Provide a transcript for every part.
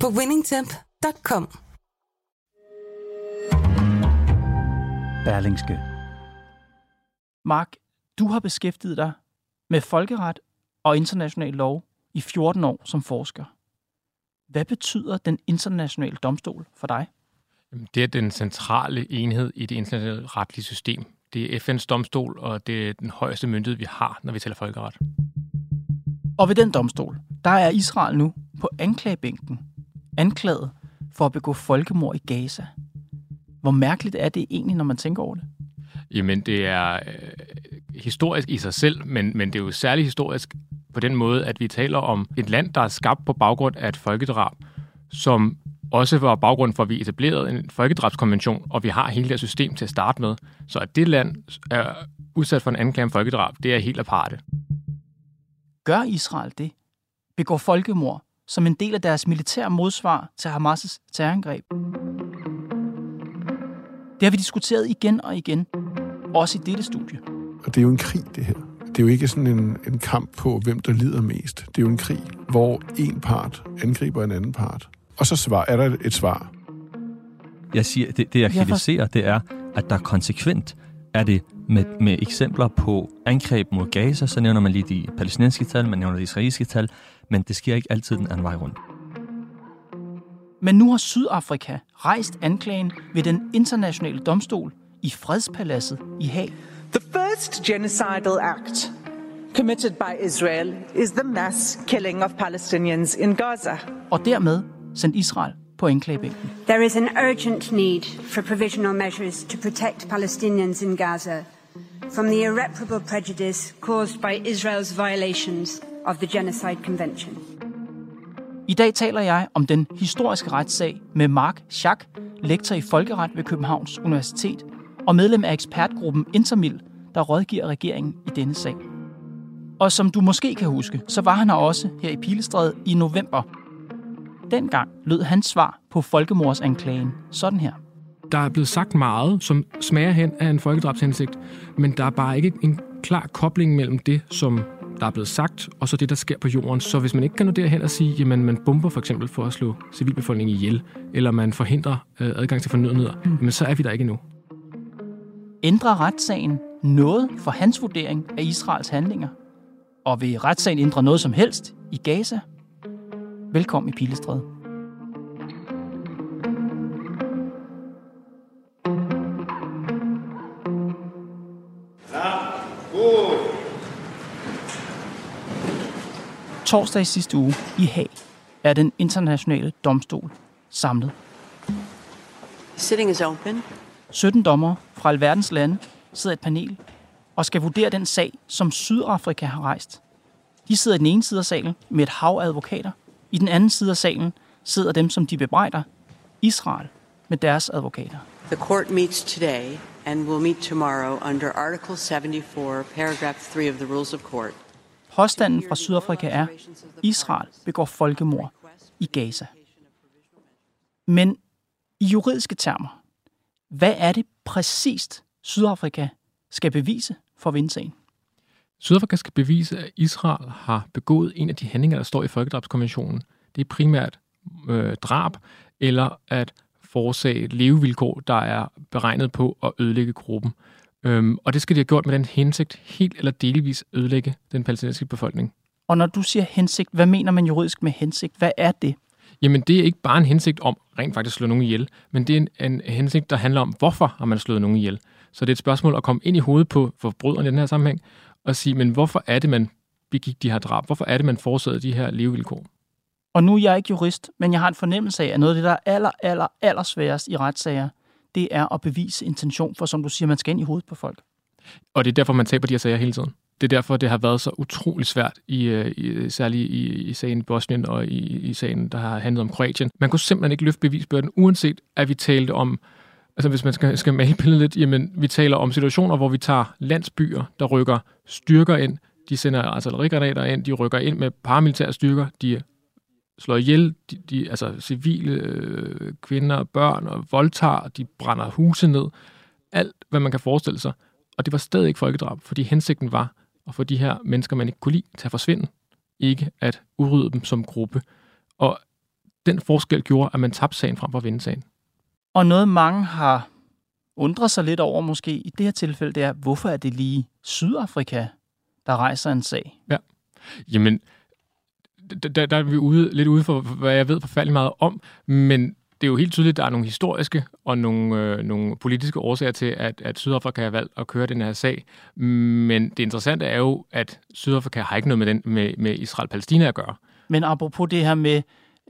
på winningtemp.com. Berlingske. Mark, du har beskæftiget dig med folkeret og international lov i 14 år som forsker. Hvad betyder den internationale domstol for dig? Det er den centrale enhed i det internationale retlige system. Det er FN's domstol, og det er den højeste myndighed, vi har, når vi taler folkeret. Og ved den domstol, der er Israel nu på anklagebænken, anklaget for at begå folkemord i Gaza. Hvor mærkeligt er det egentlig, når man tænker over det? Jamen, det er øh, historisk i sig selv, men, men det er jo særligt historisk på den måde, at vi taler om et land, der er skabt på baggrund af et folkedrab, som også var baggrund for, at vi etablerede en folkedrabskonvention, og vi har hele det system til at starte med. Så at det land er udsat for en anklage om folkedrab, det er helt aparte. Gør Israel det? Begår folkemord som en del af deres militære modsvar til Hamas' terrorangreb? Det har vi diskuteret igen og igen, også i dette studie. Og det er jo en krig, det her. Det er jo ikke sådan en, en kamp på, hvem der lider mest. Det er jo en krig, hvor en part angriber en anden part. Og så svar, er der et svar. Jeg siger, det, det jeg kritiserer, det er, at der konsekvent er det med, med eksempler på angreb mod Gaza, så nævner man lige de palæstinensiske tal, man nævner de israelske tal, men det sker ikke altid den anden vej rundt. Men nu har Sydafrika rejst anklagen ved den internationale domstol i Fredspaladset i Haag. The first genocidal act committed by Israel is the mass killing of Palestinians in Gaza. Og dermed sendt Israel på anklagebænken. There is an urgent need for provisional measures to protect Palestinians in Gaza from the irreparable prejudice caused by Israel's violations of the Genocide Convention. I dag taler jeg om den historiske retssag med Mark Schack, lektor i folkeret ved Københavns Universitet og medlem af ekspertgruppen Intermil, der rådgiver regeringen i denne sag. Og som du måske kan huske, så var han her også her i Pilestræde i november. Dengang lød hans svar på folkemordsanklagen sådan her. Der er blevet sagt meget, som smager hen af en folkedrabshensigt, men der er bare ikke en klar kobling mellem det, som der er blevet sagt, og så det, der sker på jorden. Så hvis man ikke kan nå derhen og sige, jamen man bomber for eksempel for at slå civilbefolkningen ihjel, eller man forhindrer øh, adgang til fornødenheder, mm. jamen så er vi der ikke endnu. Ændrer retssagen noget for hans vurdering af Israels handlinger? Og vil retssagen ændre noget som helst i Gaza? Velkommen i Pilestræde. Torsdag i sidste uge i Haag er den internationale domstol samlet. Sitting is open. 17 dommer fra alverdens lande sidder et panel og skal vurdere den sag, som Sydafrika har rejst. De sidder i den ene side af salen med et hav af advokater. I den anden side af salen sidder dem, som de bebrejder, Israel, med deres advokater. The court meets today and will meet tomorrow under Article 74, paragraph 3 of the Rules of Court. Påstanden fra Sydafrika er, Israel begår folkemord i Gaza. Men i juridiske termer, hvad er det præcist, Sydafrika skal bevise for at vinde sagen? Sydafrika skal bevise, at Israel har begået en af de handlinger, der står i Folkedrabskonventionen. Det er primært øh, drab eller at forårsage levevilkår, der er beregnet på at ødelægge gruppen. Øhm, og det skal de have gjort med den hensigt helt eller delvis ødelægge den palæstinensiske befolkning. Og når du siger hensigt, hvad mener man juridisk med hensigt? Hvad er det? Jamen, det er ikke bare en hensigt om rent faktisk at slå nogen ihjel, men det er en, en hensigt, der handler om, hvorfor har man slået nogen ihjel. Så det er et spørgsmål at komme ind i hovedet på forbryderen i den her sammenhæng, og sige, men hvorfor er det, man begik de her drab? Hvorfor er det, man forårsagede de her levevilkår? Og nu er jeg ikke jurist, men jeg har en fornemmelse af, at noget af det, der er aller, aller, aller sværest i retssager, det er at bevise intention, for som du siger, man skal ind i hovedet på folk. Og det er derfor, man taber de her sager hele tiden. det er derfor, det har været så utrolig svært, i, øh, i, særligt i, i sagen i Bosnien og i, i sagen, der har handlet om Kroatien. Man kunne simpelthen ikke løfte bevisbyrden, uanset at vi talte om, altså hvis man skal, skal male billedet lidt, jamen vi taler om situationer, hvor vi tager landsbyer, der rykker styrker ind, de sender artillerigranater ind, de rykker ind med paramilitære styrker, de slår ihjel, de, de, altså civile øh, kvinder og børn og voldtager, de brænder huse ned, alt hvad man kan forestille sig. Og det var stadig ikke folkedrab, fordi hensigten var at få de her mennesker, man ikke kunne lide, til at forsvinde. Ikke at udrydde dem som gruppe. Og den forskel gjorde, at man tabte sagen frem for at vinde sagen. Og noget mange har undret sig lidt over måske i det her tilfælde, det er, hvorfor er det lige Sydafrika, der rejser en sag? Ja, jamen, der, der er vi ude, lidt ude for, hvad jeg ved forfærdeligt meget om, men det er jo helt tydeligt, at der er nogle historiske og nogle, øh, nogle politiske årsager til, at, at Sydafrika har valgt at køre den her sag. Men det interessante er jo, at Sydafrika har ikke noget med, den, med, med Israel-Palæstina at gøre. Men apropos det her med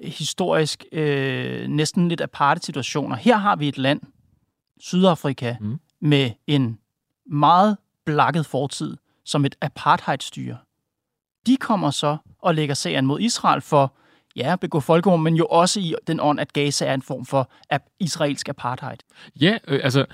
historisk øh, næsten lidt aparte situationer. Her har vi et land, Sydafrika, mm. med en meget blakket fortid som et apartheidstyre. De kommer så og lægger sagen mod Israel for ja, at begå folkemord, men jo også i den ånd, at Gaza er en form for israelsk apartheid. Ja, øh, altså,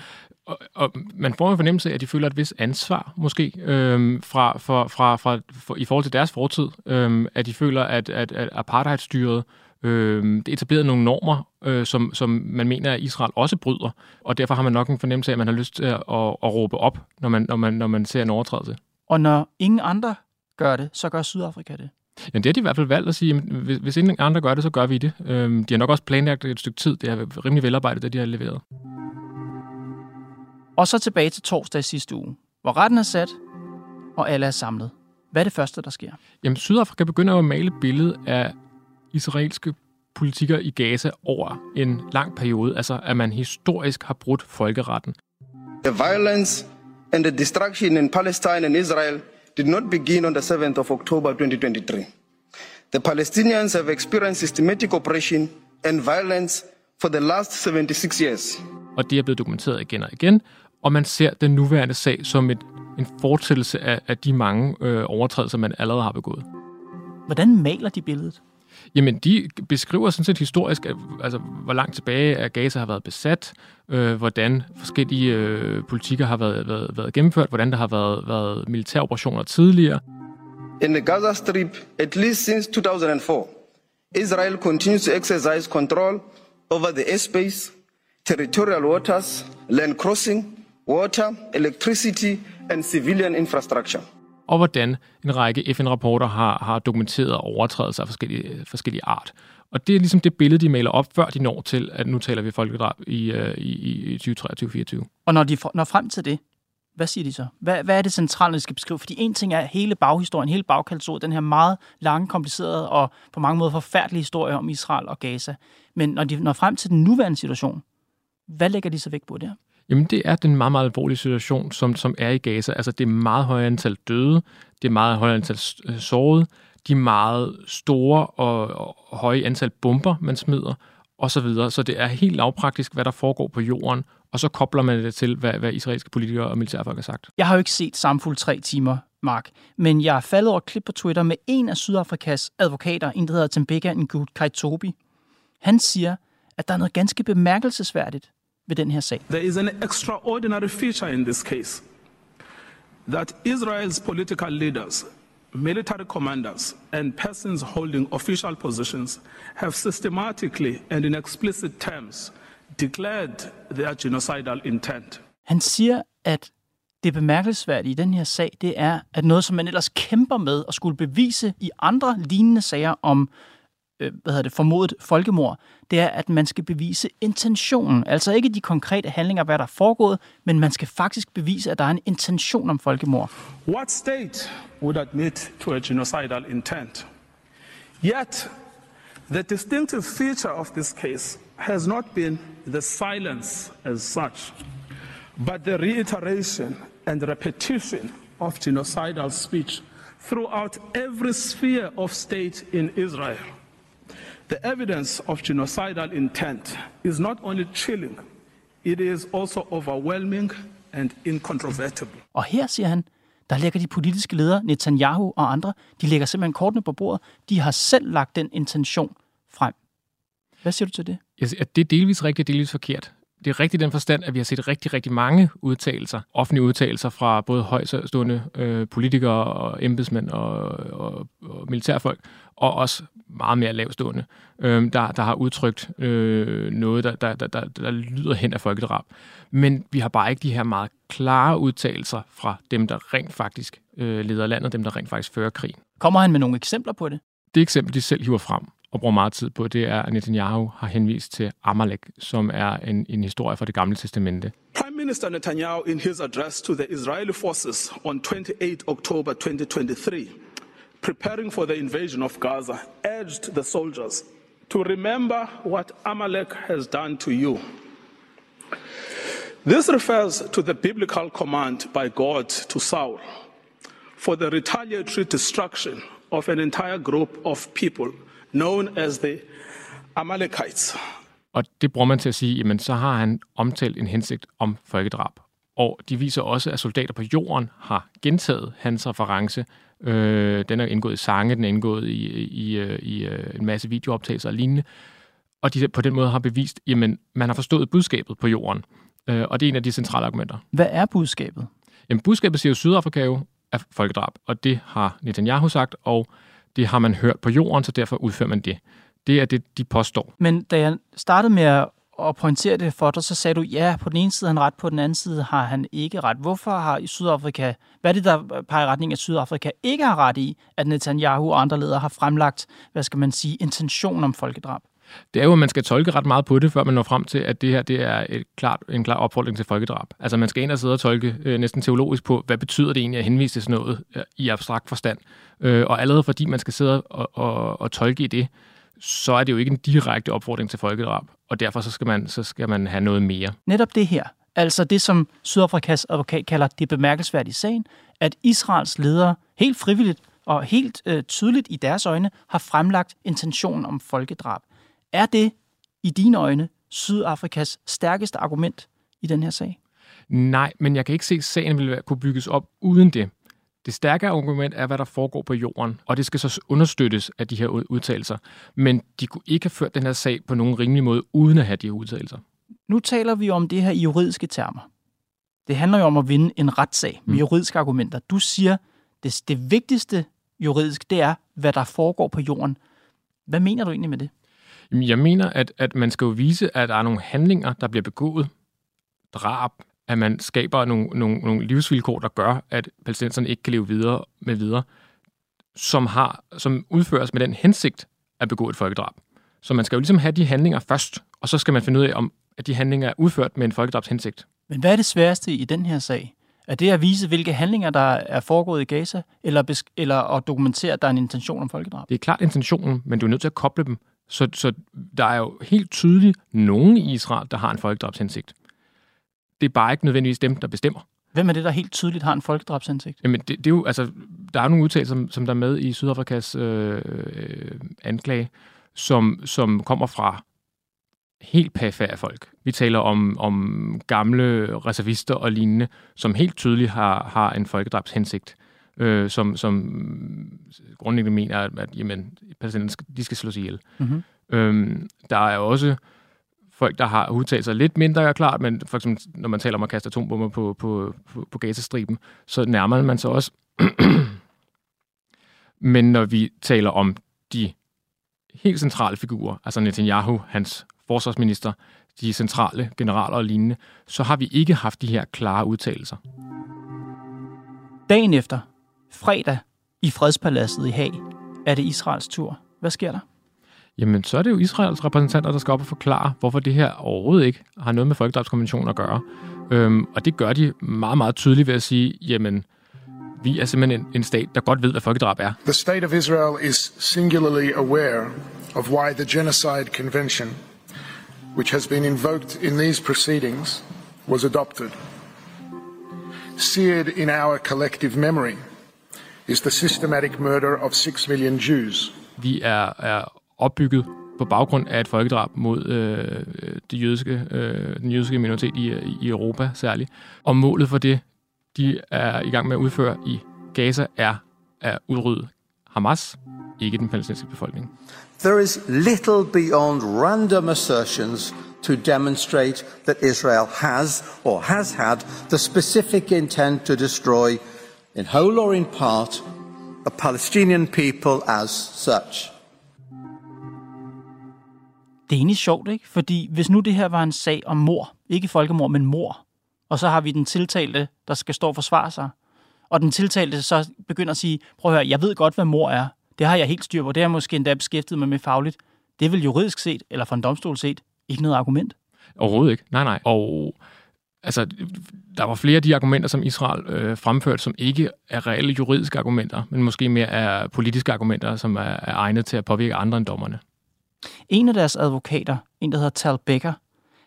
og, og man får en fornemmelse af, at de føler et vis ansvar, måske, øhm, fra, for, fra, fra, for, i forhold til deres fortid. Øhm, at de føler, at, at, at apartheidstyret øh, det etablerede nogle normer, øh, som, som man mener, at Israel også bryder. Og derfor har man nok en fornemmelse af, at man har lyst til at, at, at råbe op, når man, når, man, når man ser en overtrædelse. Og når ingen andre gør det, så gør Sydafrika det? Ja, det har de i hvert fald valgt at sige, at hvis, hvis ingen andre gør det, så gør vi det. Øhm, de har nok også planlagt et stykke tid. Det er rimelig velarbejdet, det de har leveret. Og så tilbage til torsdag sidste uge, hvor retten er sat, og alle er samlet. Hvad er det første, der sker? Jamen, Sydafrika begynder at male et billede af israelske politikker i Gaza over en lang periode, altså at man historisk har brudt folkeretten. The violence and the destruction in Palestine and Israel did not begin on the 7th of October 2023. The Palestinians have experienced systematic oppression and violence for the last 76 years. Og det er blevet dokumenteret igen og igen, og man ser den nuværende sag som et, en fortællelse af, af de mange øh, overtrædelser, man allerede har begået. Hvordan maler de billedet? Jamen, de beskriver sådan set historisk, altså, hvor langt tilbage at Gaza har været besat, øh, hvordan forskellige øh, politikker har været, været, været gennemført, hvordan der har været, været militære operationer tidligere. In the Gaza Strip, at least since 2004, Israel continues to exercise control over the airspace, territorial waters, land crossing, water, electricity and civilian infrastructure og hvordan en række FN-rapporter har, har dokumenteret overtrædelser af forskellige, forskellige art. Og det er ligesom det billede, de maler op, før de når til, at nu taler vi folkedrab i, øh, i, i 2023-2024. Og når de når frem til det, hvad siger de så? Hvad, hvad er det centrale, de skal beskrive? Fordi en ting er hele baghistorien, hele bagkaldsord, den her meget lange, komplicerede og på mange måder forfærdelige historie om Israel og Gaza. Men når de når frem til den nuværende situation, hvad lægger de så væk på der? Jamen, det er den meget, meget alvorlige situation, som, som er i Gaza. Altså, det er meget højere antal døde, det er meget højere antal øh, sårede, de meget store og, og høje antal bomber, man smider, og så videre. Så det er helt lavpraktisk, hvad der foregår på jorden, og så kobler man det til, hvad, hvad israelske politikere og militærfolk har sagt. Jeg har jo ikke set Samfuld tre timer, Mark, men jeg er faldet over et klip på Twitter med en af Sydafrikas advokater, en der hedder Tembeka Ngut Kaitobi. Han siger, at der er noget ganske bemærkelsesværdigt ved den her sag. There is an extraordinary feature in this case that Israel's political leaders, military commanders and persons holding official positions have systematically and in explicit terms declared their genocidal intent. Han siger, at det bemærkelsesværdige i den her sag, det er, at noget, som man ellers kæmper med at skulle bevise i andre lignende sager om øh, hvad hedder det, formodet folkemord, det er, at man skal bevise intentionen. Altså ikke de konkrete handlinger, hvad der er foregået, men man skal faktisk bevise, at der er en intention om folkemord. What state would admit to a genocidal intent? Yet, the distinctive feature of this case has not been the silence as such, but the reiteration and repetition of genocidal speech throughout every sphere of state in Israel. The evidence of genocidal intent is not only chilling, it is also overwhelming and incontrovertible. Og her siger han, der lægger de politiske ledere, Netanyahu og andre, de lægger simpelthen kortene på bordet. De har selv lagt den intention frem. Hvad siger du til det? Jeg siger, at det er delvis rigtigt delvis forkert. Det er rigtigt i den forstand, at vi har set rigtig, rigtig mange udtalelser, offentlige udtalelser fra både højstående øh, politikere og embedsmænd og, og, og militærfolk, og også meget mere lavstående, øh, der, der har udtrykt øh, noget, der, der, der, der, der lyder hen af folkedrab. Men vi har bare ikke de her meget klare udtalelser fra dem, der rent faktisk øh, leder landet, dem, der rent faktisk fører krig. Kommer han med nogle eksempler på det? Det eksempel, de selv hiver frem og bruger meget tid på, det er, at Netanyahu har henvist til Amalek, som er en, en historie fra det gamle testamente. Prime Minister Netanyahu, in his address to the Israeli forces on 28 October 2023, preparing for the invasion of Gaza, urged the soldiers to remember what Amalek has done to you. This refers to the biblical command by God to Saul for the retaliatory destruction of an entire group of people known as the Amalekites. Og det bruger man til at sige, jamen så har han omtalt en hensigt om folkedrab. Og de viser også, at soldater på jorden har gentaget hans reference. Øh, den er indgået i sange, den er indgået i, i, i, i øh, en masse videooptagelser og lignende. Og de på den måde har bevist, jamen man har forstået budskabet på jorden. Øh, og det er en af de centrale argumenter. Hvad er budskabet? Jamen budskabet siger jo, Sydafrika jo er folkedrab, og det har Netanyahu sagt, og det har man hørt på jorden, så derfor udfører man det. Det er det, de påstår. Men da jeg startede med at pointere det for dig, så sagde du, ja, på den ene side har han ret, på den anden side har han ikke ret. Hvorfor har i Sydafrika, hvad er det, der peger i retning, af Sydafrika ikke har ret i, at Netanyahu og andre ledere har fremlagt, hvad skal man sige, intention om folkedrab? Det er jo, at man skal tolke ret meget på det, før man når frem til, at det her det er et klart, en klar opfordring til folkedrab. Altså man skal ind og sidde og tolke øh, næsten teologisk på, hvad betyder det egentlig at henvise til sådan noget øh, i abstrakt forstand. Øh, og allerede fordi man skal sidde og, og, og tolke i det, så er det jo ikke en direkte opfordring til folkedrab, og derfor så skal man, så skal man have noget mere. Netop det her, altså det som Sydafrikas advokat kalder det bemærkelsesværdige sagen, at Israels ledere helt frivilligt og helt øh, tydeligt i deres øjne har fremlagt intentionen om folkedrab. Er det i dine øjne Sydafrikas stærkeste argument i den her sag? Nej, men jeg kan ikke se, at sagen ville kunne bygges op uden det. Det stærke argument er, hvad der foregår på jorden, og det skal så understøttes af de her udtalelser. Men de kunne ikke have ført den her sag på nogen rimelig måde, uden at have de her udtalelser. Nu taler vi om det her i juridiske termer. Det handler jo om at vinde en retssag med mm. juridiske argumenter. Du siger, det, det vigtigste juridisk, det er, hvad der foregår på jorden. Hvad mener du egentlig med det? Jeg mener, at, at man skal jo vise, at der er nogle handlinger, der bliver begået. Drab, at man skaber nogle, nogle, nogle livsvilkår, der gør, at palæstinenserne ikke kan leve videre med videre, som, har, som udføres med den hensigt at begå et folkedrab. Så man skal jo ligesom have de handlinger først, og så skal man finde ud af, om at de handlinger er udført med en folkedrabshensigt. Men hvad er det sværeste i den her sag? Er det at vise, hvilke handlinger, der er foregået i Gaza, eller, eller at dokumentere, at der er en intention om folkedrab? Det er klart intentionen, men du er nødt til at koble dem. Så, så der er jo helt tydeligt nogen i Israel, der har en folkedrabshensigt. Det er bare ikke nødvendigvis dem, der bestemmer. Hvem er det, der helt tydeligt har en folkedrabshensigt? Jamen, det, det er jo, altså, der er nogle udtalelser, som, som der er med i Sydafrikas øh, øh, anklage, som, som kommer fra helt perifære folk. Vi taler om, om gamle reservister og lignende, som helt tydeligt har, har en folkedrabshensigt, øh, som, som grundlæggende mener, at, at jamen, de skal slås ihjel. Mm-hmm. Øhm, der er også folk, der har udtalt sig lidt mindre klart, men for eksempel, når man taler om at kaste atombomber på, på, på, på Gazastriben, så nærmer man sig også. men når vi taler om de helt centrale figurer, altså Netanyahu, hans forsvarsminister, de centrale generaler og lignende, så har vi ikke haft de her klare udtalelser. Dagen efter, fredag, i fredspaladset i Haag, er det Israels tur. Hvad sker der? Jamen, så er det jo Israels repræsentanter, der skal op og forklare, hvorfor det her overhovedet ikke har noget med folkedrabskonventionen at gøre. Øhm, og det gør de meget, meget tydeligt ved at sige, jamen, vi er simpelthen en, en stat, der godt ved, hvad folkedrab er. The state of Israel is singularly aware of why the Genocide Convention, which has been invoked in these proceedings, was adopted. Seared in our collective memory is the systematic murder of 6 million Jews. Vi er, er opbygget på baggrund af et folkedrab mod øh, det jødiske, øh, den jødiske minoritet i, i Europa særligt. Og målet for det de er i gang med at udføre i Gaza, er at udrydde Hamas, ikke den palæstinensiske befolkning. There is little beyond random assertions to demonstrate that Israel has or has had the specific intent to destroy, in whole or in part, a Palestinian people as such. Det er egentlig sjovt, ikke? Fordi hvis nu det her var en sag om mor, ikke folkemord, men mor, og så har vi den tiltalte, der skal stå og forsvare sig, og den tiltalte så begynder at sige, prøv at høre, jeg ved godt, hvad mor er. Det har jeg helt styr på. Det har jeg måske endda beskæftiget mig med fagligt. Det er vel juridisk set, eller for en domstol set, ikke noget argument. Overhovedet ikke. Nej, nej. Og altså, der var flere af de argumenter, som Israel øh, fremførte, som ikke er reelle juridiske argumenter, men måske mere er politiske argumenter, som er, er egnet til at påvirke andre end dommerne. En af deres advokater, en der hedder Tal Becker,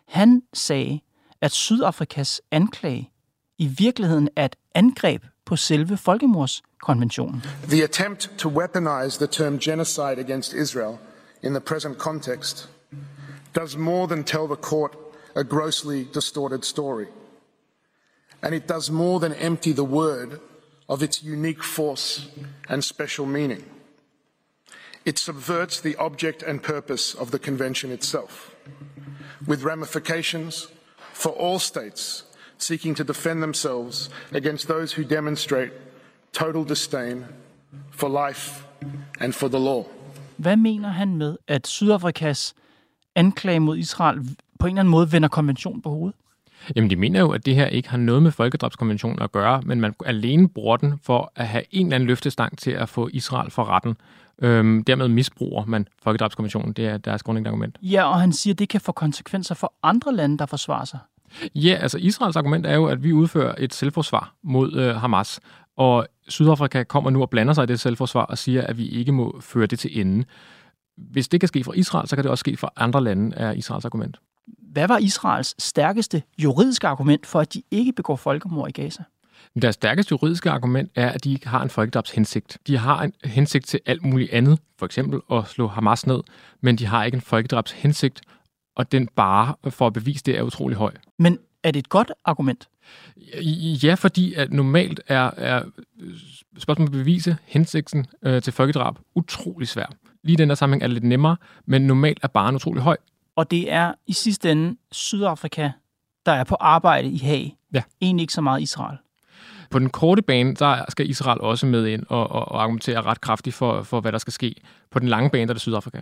han sagde, at Sydafrikas anklage i virkeligheden er et angreb på selve folkemordskonventionen. The attempt to weaponize the term genocide against Israel in the present context does more than tell the court a grossly distorted story. And it does more than empty the word of its unique force and special meaning. It subverts the object and purpose of the convention itself, with ramifications for all states seeking to defend themselves against those who demonstrate total disdain for life and for the law. Hvad mener han med, at Sydafrikas anklage mod Israel på en eller anden måde vender konventionen på hovedet? Jamen, de mener jo, at det her ikke har noget med folkedrabskonventionen at gøre, men man alene bruger den for at have en eller anden løftestang til at få Israel for retten. Øhm, dermed misbruger man folkedrabskonventionen. Det er deres grundlæggende argument. Ja, og han siger, at det kan få konsekvenser for andre lande, der forsvarer sig. Ja, altså Israels argument er jo, at vi udfører et selvforsvar mod øh, Hamas, og Sydafrika kommer nu og blander sig i det selvforsvar og siger, at vi ikke må føre det til ende. Hvis det kan ske fra Israel, så kan det også ske fra andre lande, er Israels argument. Hvad var Israels stærkeste juridiske argument for, at de ikke begår folkemord i Gaza? Deres stærkeste juridiske argument er, at de ikke har en folkedrabshensigt. De har en hensigt til alt muligt andet, for eksempel at slå Hamas ned, men de har ikke en folkedrabshensigt, og den bare for at bevise det er utrolig høj. Men er det et godt argument? Ja, fordi at normalt er, er spørgsmålet at bevise hensigten øh, til folkedrab utrolig svær. Lige i den der sammenhæng er det lidt nemmere, men normalt er baren utrolig høj. Og det er i sidste ende Sydafrika, der er på arbejde i Haag. Ja. Egentlig ikke så meget Israel. På den korte bane, der skal Israel også med ind og, og, og argumentere ret kraftigt for, for, hvad der skal ske. På den lange bane, der er det Sydafrika.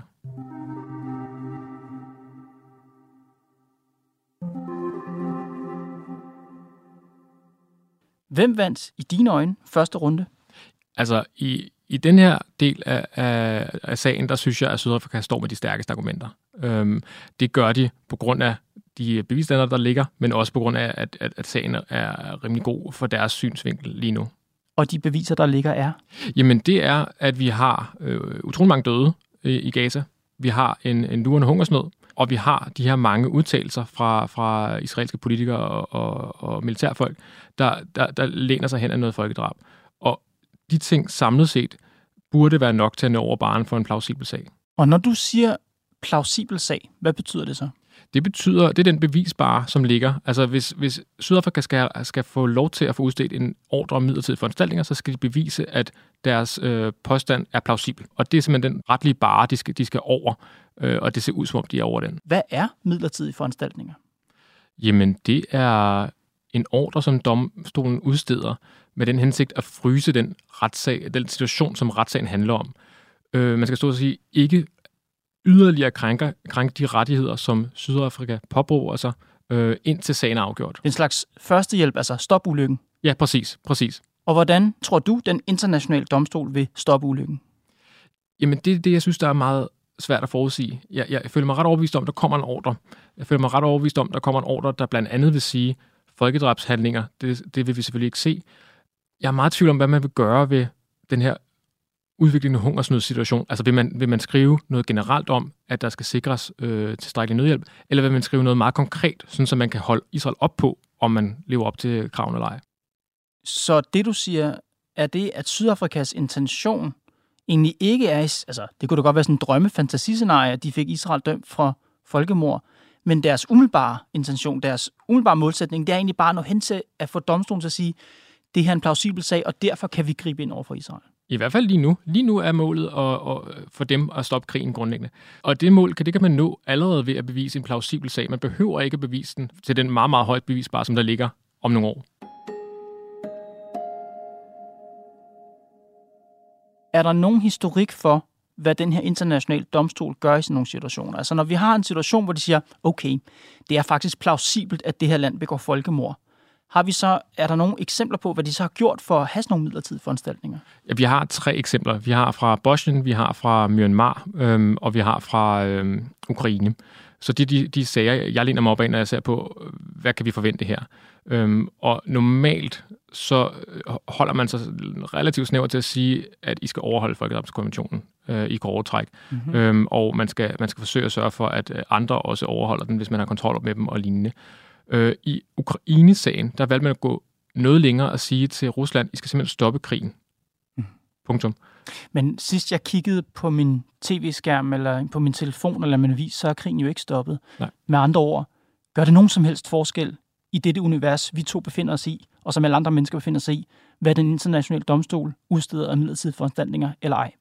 Hvem vandt i dine øjne første runde? Altså, i, i den her del af, af, af sagen, der synes jeg, at Sydafrika står med de stærkeste argumenter. Øhm, det gør de på grund af de bevisstandarder, der ligger, men også på grund af, at, at, at sagen er rimelig god for deres synsvinkel lige nu. Og de beviser, der ligger, er? Jamen, det er, at vi har øh, utrolig mange døde øh, i Gaza. Vi har en, en lurende hungersnød, og vi har de her mange udtalelser fra, fra israelske politikere og, og, og militærfolk, der, der, der læner sig hen af noget folkedrab. Og de ting samlet set burde være nok til at nå over baren for en plausibel sag. Og når du siger plausibel sag, hvad betyder det så? Det betyder, det er den bevisbare, som ligger. Altså hvis, hvis Sydafrika skal, skal få lov til at få udstedt en ordre om midlertidige foranstaltninger, så skal de bevise, at deres øh, påstand er plausibel. Og det er simpelthen den retlige bare, de skal, de skal over, øh, og det ser ud som om, de er over den. Hvad er midlertidige foranstaltninger? Jamen, det er en ordre, som domstolen udsteder med den hensigt at fryse den retssag, den situation, som retssagen handler om. Øh, man skal stå og sige, ikke yderligere krænker, krænke de rettigheder, som Sydafrika påbruger sig, øh, indtil sagen er afgjort. En slags førstehjælp, altså stop ulykken. Ja, præcis, præcis. Og hvordan tror du, den internationale domstol vil stoppe ulykken? Jamen, det er det, jeg synes, der er meget svært at forudsige. Jeg, jeg føler mig ret overbevist om, der kommer en ordre. Jeg føler mig ret overbevist om, der kommer en ordre, der blandt andet vil sige, folkedrabshandlinger, det, det vil vi selvfølgelig ikke se. Jeg er meget tvivl om, hvad man vil gøre ved den her udviklende hungersnødssituation? Altså vil man, vil man skrive noget generelt om, at der skal sikres øh, tilstrækkelig nødhjælp, eller vil man skrive noget meget konkret, sådan så man kan holde Israel op på, om man lever op til kravene eller ej? Så det du siger, er det, at Sydafrikas intention egentlig ikke er, altså det kunne da godt være sådan en drømme-fantasiscenarie, at de fik Israel dømt for folkemord, men deres umiddelbare intention, deres umiddelbare målsætning, det er egentlig bare at nå hen til at få domstolen til at sige, det her er en plausibel sag, og derfor kan vi gribe ind over for Israel. I hvert fald lige nu. Lige nu er målet at, at, for dem at stoppe krigen grundlæggende. Og det mål kan, det kan man nå allerede ved at bevise en plausibel sag. Man behøver ikke at bevise den til den meget, meget højt bevisbare, som der ligger om nogle år. Er der nogen historik for, hvad den her internationale domstol gør i sådan nogle situationer? Altså når vi har en situation, hvor de siger, okay, det er faktisk plausibelt, at det her land begår folkemord, har vi så, er der nogle eksempler på, hvad de så har gjort for at have sådan nogle midlertidige foranstaltninger? Ja, vi har tre eksempler. Vi har fra Bosnien, vi har fra Myanmar, øhm, og vi har fra øhm, Ukraine. Så det er de, de sager, jeg læner mig op af, når jeg ser på, hvad kan vi forvente her. Øhm, og normalt så holder man sig relativt snævert til at sige, at I skal overholde Folkedrabskonventionen øh, i grove træk. Mm-hmm. Øhm, og man skal, man skal forsøge at sørge for, at øh, andre også overholder den, hvis man har kontrol med dem og lignende. Øh, I Ukraine-sagen, der valgte man at gå noget længere og sige til Rusland, I skal simpelthen stoppe krigen. Mm. Punktum. Men sidst jeg kiggede på min tv-skærm, eller på min telefon, eller min avis, så er krigen jo ikke stoppet. Nej. Med andre ord, gør det nogen som helst forskel i dette univers, vi to befinder os i, og som alle andre mennesker befinder sig i, hvad den internationale domstol udsteder af midlertidige foranstaltninger eller ej?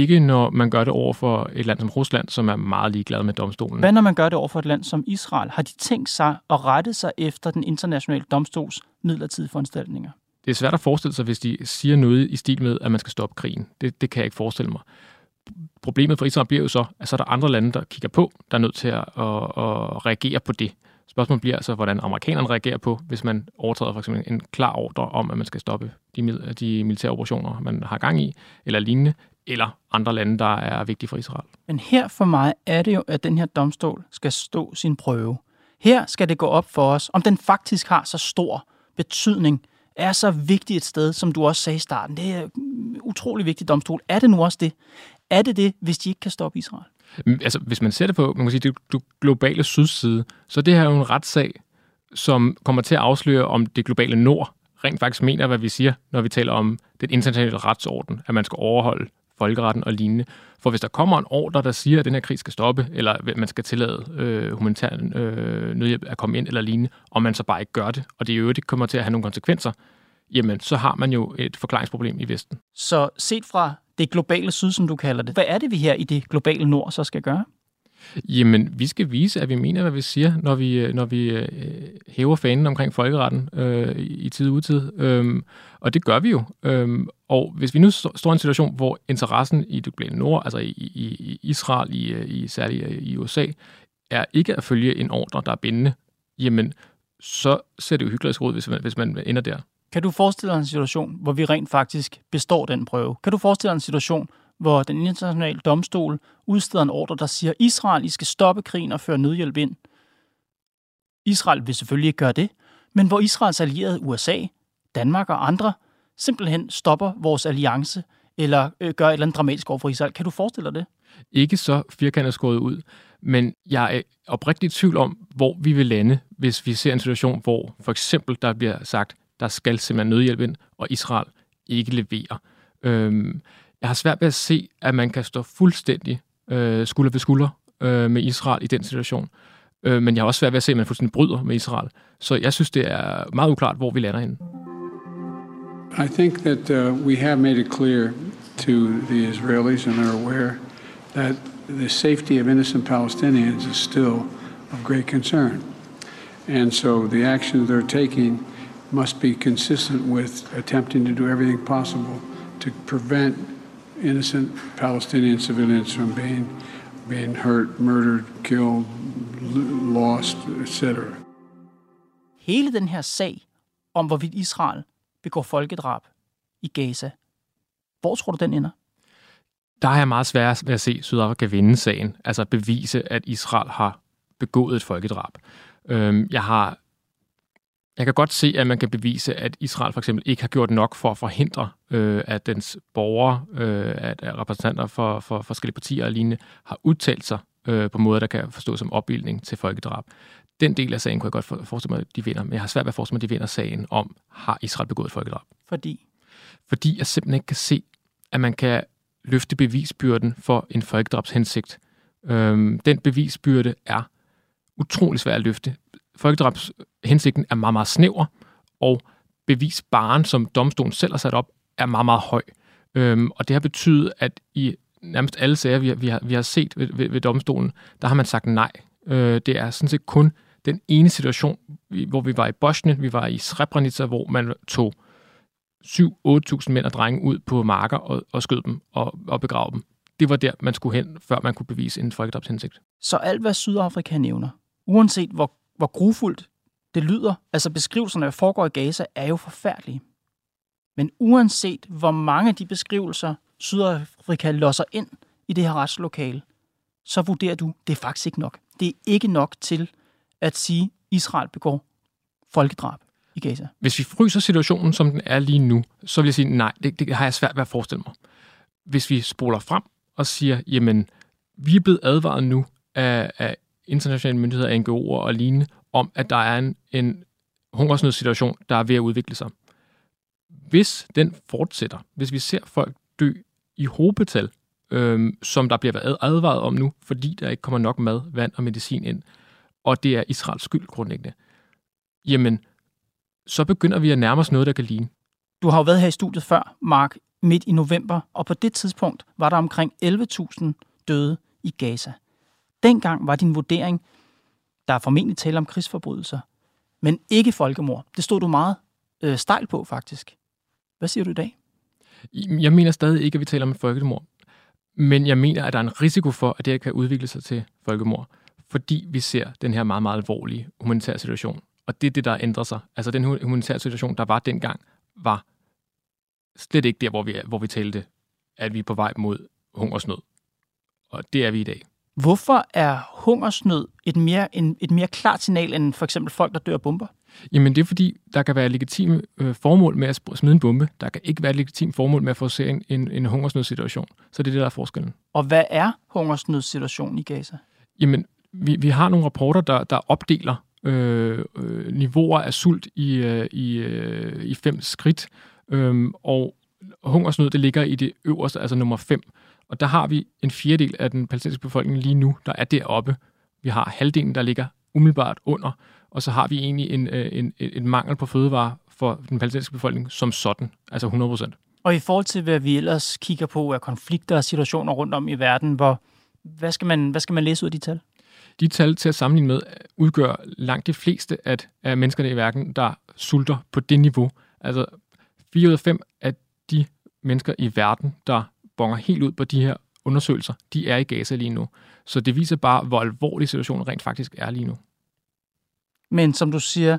Ikke når man gør det over for et land som Rusland, som er meget ligeglad med domstolen. Hvad når man gør det over for et land som Israel? Har de tænkt sig at rette sig efter den internationale domstols midlertidige foranstaltninger? Det er svært at forestille sig, hvis de siger noget i stil med, at man skal stoppe krigen. Det, det kan jeg ikke forestille mig. Problemet for Israel bliver jo så, at så er der andre lande, der kigger på, der er nødt til at, at, at reagere på det. Spørgsmålet bliver altså, hvordan amerikanerne reagerer på, hvis man overtræder for eksempel en klar ordre om, at man skal stoppe de, de militære operationer, man har gang i, eller lignende, eller andre lande, der er vigtige for Israel. Men her for mig er det jo, at den her domstol skal stå sin prøve. Her skal det gå op for os, om den faktisk har så stor betydning, er så vigtigt et sted, som du også sagde i starten. Det er en utrolig vigtig domstol. Er det nu også det? Er det det, hvis de ikke kan stoppe Israel? Altså, hvis man ser det på man kan sige, det, det globale sydside, så det her er jo en retssag, som kommer til at afsløre, om det globale nord rent faktisk mener, hvad vi siger, når vi taler om den internationale retsorden, at man skal overholde folkeretten og lignende. For hvis der kommer en ordre, der siger, at den her krig skal stoppe, eller at man skal tillade øh, humanitær øh, nødhjælp at komme ind eller lignende, og man så bare ikke gør det, og det i øvrigt kommer til at have nogle konsekvenser, jamen så har man jo et forklaringsproblem i Vesten. Så set fra det globale syd, som du kalder det, hvad er det, vi her i det globale nord så skal gøre? Jamen, vi skal vise, at vi mener, hvad vi siger, når vi, øh, når vi øh, hæver fanen omkring folkeretten øh, i tid og utid. Øhm, og det gør vi jo. Øhm, og hvis vi nu står i en situation, hvor interessen i det globale nord, altså i, i, i Israel, i, øh, i særligt øh, i USA, er ikke at følge en ordre, der er bindende, jamen, så ser det jo hyggeligt ud, hvis man, hvis man ender der. Kan du forestille dig en situation, hvor vi rent faktisk består den prøve? Kan du forestille dig en situation, hvor den internationale domstol udsteder en ordre, der siger, Israel, I skal stoppe krigen og føre nødhjælp ind. Israel vil selvfølgelig ikke gøre det, men hvor Israels allierede USA, Danmark og andre simpelthen stopper vores alliance eller øh, gør et eller andet dramatisk over for Israel. Kan du forestille dig det? Ikke så firkantet skåret ud, men jeg er oprigtigt i tvivl om, hvor vi vil lande, hvis vi ser en situation, hvor for eksempel der bliver sagt, der skal simpelthen nødhjælp ind, og Israel ikke leverer. Øhm, jeg har svært ved at se, at man kan stå fuldstændig øh, skulder ved skulder øh, med Israel i den situation. Øh, men jeg har også svært ved at se, at man fuldstændig bryder med Israel. Så jeg synes, det er meget uklart, hvor vi lander henne. I think that uh, we have made it clear to the Israelis and are aware that the safety of innocent Palestinians is still of great concern. And so the actions they're taking must be consistent with attempting to do everything possible to prevent innocent Palestinian civilians from being being hurt, murdered, killed, lost, etc. Hele den her sag om, hvorvidt Israel begår folkedrab i Gaza, hvor tror du, den ender? Der har jeg meget svært ved at se Sydafrika vinde sagen, altså bevise, at Israel har begået et folkedrab. Øhm, jeg har jeg kan godt se, at man kan bevise, at Israel for eksempel ikke har gjort nok for at forhindre, øh, at dens borgere, øh, at, repræsentanter for, for forskellige partier og lignende, har udtalt sig øh, på måder, der kan forstås som opbildning til folkedrab. Den del af sagen kunne jeg godt forestille mig, at de vinder, men jeg har svært ved at forestille mig, at de vinder sagen om, har Israel begået et folkedrab? Fordi? Fordi jeg simpelthen ikke kan se, at man kan løfte bevisbyrden for en folkedrabshensigt. Øhm, den bevisbyrde er utrolig svær at løfte folkedrabshensigten er meget, meget snæver, og bevisbaren, som domstolen selv har sat op, er meget, meget høj. Øhm, og det har betydet, at i nærmest alle sager, vi har, vi har, vi har set ved, ved, ved domstolen, der har man sagt nej. Øh, det er sådan set kun den ene situation, hvor vi var i Bosnien, vi var i Srebrenica, hvor man tog 7-8.000 mænd og drenge ud på marker og, og skød dem og, og begravede dem. Det var der, man skulle hen, før man kunne bevise en folkedrabshensigt. Så alt, hvad Sydafrika nævner, uanset hvor, hvor grufuldt det lyder, altså beskrivelserne, der foregår i Gaza, er jo forfærdelige. Men uanset hvor mange af de beskrivelser, Sydafrika losser ind i det her retslokale, så vurderer du, det er faktisk ikke nok. Det er ikke nok til at sige, at Israel begår folkedrab i Gaza. Hvis vi fryser situationen, som den er lige nu, så vil jeg sige, nej, det, det har jeg svært ved at forestille mig. Hvis vi spoler frem og siger, jamen, vi er blevet advaret nu af, af internationale myndigheder, NGO'er og lignende, om, at der er en, en hungersnødssituation, der er ved at udvikle sig. Hvis den fortsætter, hvis vi ser folk dø i hobetal, øhm, som der bliver advaret om nu, fordi der ikke kommer nok mad, vand og medicin ind, og det er Israels skyld grundlæggende, jamen, så begynder vi at nærme os noget, der kan ligne. Du har jo været her i studiet før, Mark, midt i november, og på det tidspunkt var der omkring 11.000 døde i Gaza. Dengang var din vurdering, der er formentlig tale om krigsforbrydelser, men ikke folkemord. Det stod du meget øh, stejl på, faktisk. Hvad siger du i dag? Jeg mener stadig ikke, at vi taler om et folkemord. Men jeg mener, at der er en risiko for, at det kan udvikle sig til folkemord, fordi vi ser den her meget, meget alvorlige humanitære situation. Og det er det, der ændrer sig. Altså den humanitære situation, der var dengang, var slet ikke der, hvor vi, er, hvor vi talte, at vi er på vej mod hungersnød. Og det er vi i dag. Hvorfor er hungersnød et mere, en, et mere klart signal end for eksempel folk, der dør af bomber? Jamen det er fordi, der kan være legitime øh, formål med at smide en bombe. Der kan ikke være et legitimt formål med at få se en, en, en hungersnødssituation. Så det er det, der er forskellen. Og hvad er hungersnødssituationen i Gaza? Jamen, vi, vi har nogle rapporter, der, der opdeler øh, øh, niveauer af sult i, øh, i, øh, i fem skridt. Øh, og hungersnød, det ligger i det øverste, altså nummer 5. Og der har vi en fjerdedel af den palæstinensiske befolkning lige nu, der er deroppe. Vi har halvdelen, der ligger umiddelbart under, og så har vi egentlig en, øh, en, en, en mangel på fødevarer for den palæstinensiske befolkning som sådan, altså 100 procent. Og i forhold til, hvad vi ellers kigger på af konflikter og situationer rundt om i verden, hvor, hvad, skal man, hvad skal man læse ud af de tal? De tal til at sammenligne med udgør langt de fleste af, af menneskerne i verden, der sulter på det niveau. Altså 4 ud af 5 af de mennesker i verden, der bonger helt ud på de her undersøgelser, de er i Gaza lige nu. Så det viser bare, hvor alvorlig situationen rent faktisk er lige nu. Men som du siger,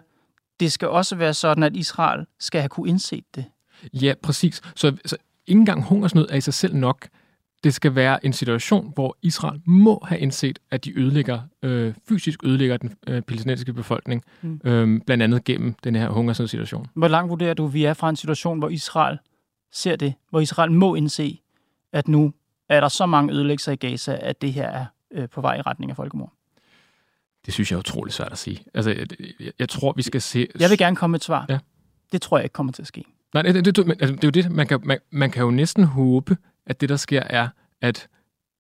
det skal også være sådan, at Israel skal have kunne indset det. Ja, præcis. Så, så ikke engang hungersnød er i sig selv nok. Det skal være en situation, hvor Israel må have indset, at de ødelægger, øh, fysisk ødelægger den øh, palæstinensiske befolkning, mm. øh, blandt andet gennem den her hungersnødssituation. Hvor langt vurderer du, vi er fra en situation, hvor Israel ser det, hvor Israel må indse, at nu er der så mange ødelæggelser i Gaza, at det her er øh, på vej i retning af folkemord? Det synes jeg er utroligt svært at sige. Altså, jeg, jeg, jeg tror, vi skal se... Jeg vil gerne komme med et svar. Ja. Det tror jeg ikke kommer til at ske. Nej, det, det, det, altså, det er jo det, man kan, man, man kan jo næsten håbe, at det, der sker, er, at,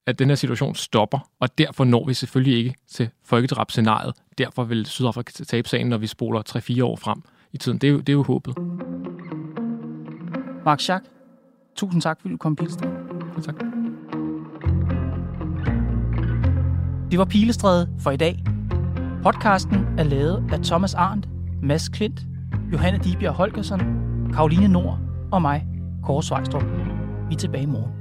at den her situation stopper, og derfor når vi selvfølgelig ikke til folkedrabscenariet. Derfor vil Sydafrika tabe sagen, når vi spoler 3-4 år frem i tiden. Det er jo, det er jo håbet. Mark Schack, tusind tak, fordi du kom, Pilestræde. Tak. Det var Pilestræde for i dag. Podcasten er lavet af Thomas Arndt, Mads Klint, Johanne Dibjerg Holgersen, Karoline Nord og mig, Kåre Svejstrup. Vi er tilbage i morgen.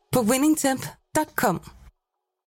på winningtemp.com.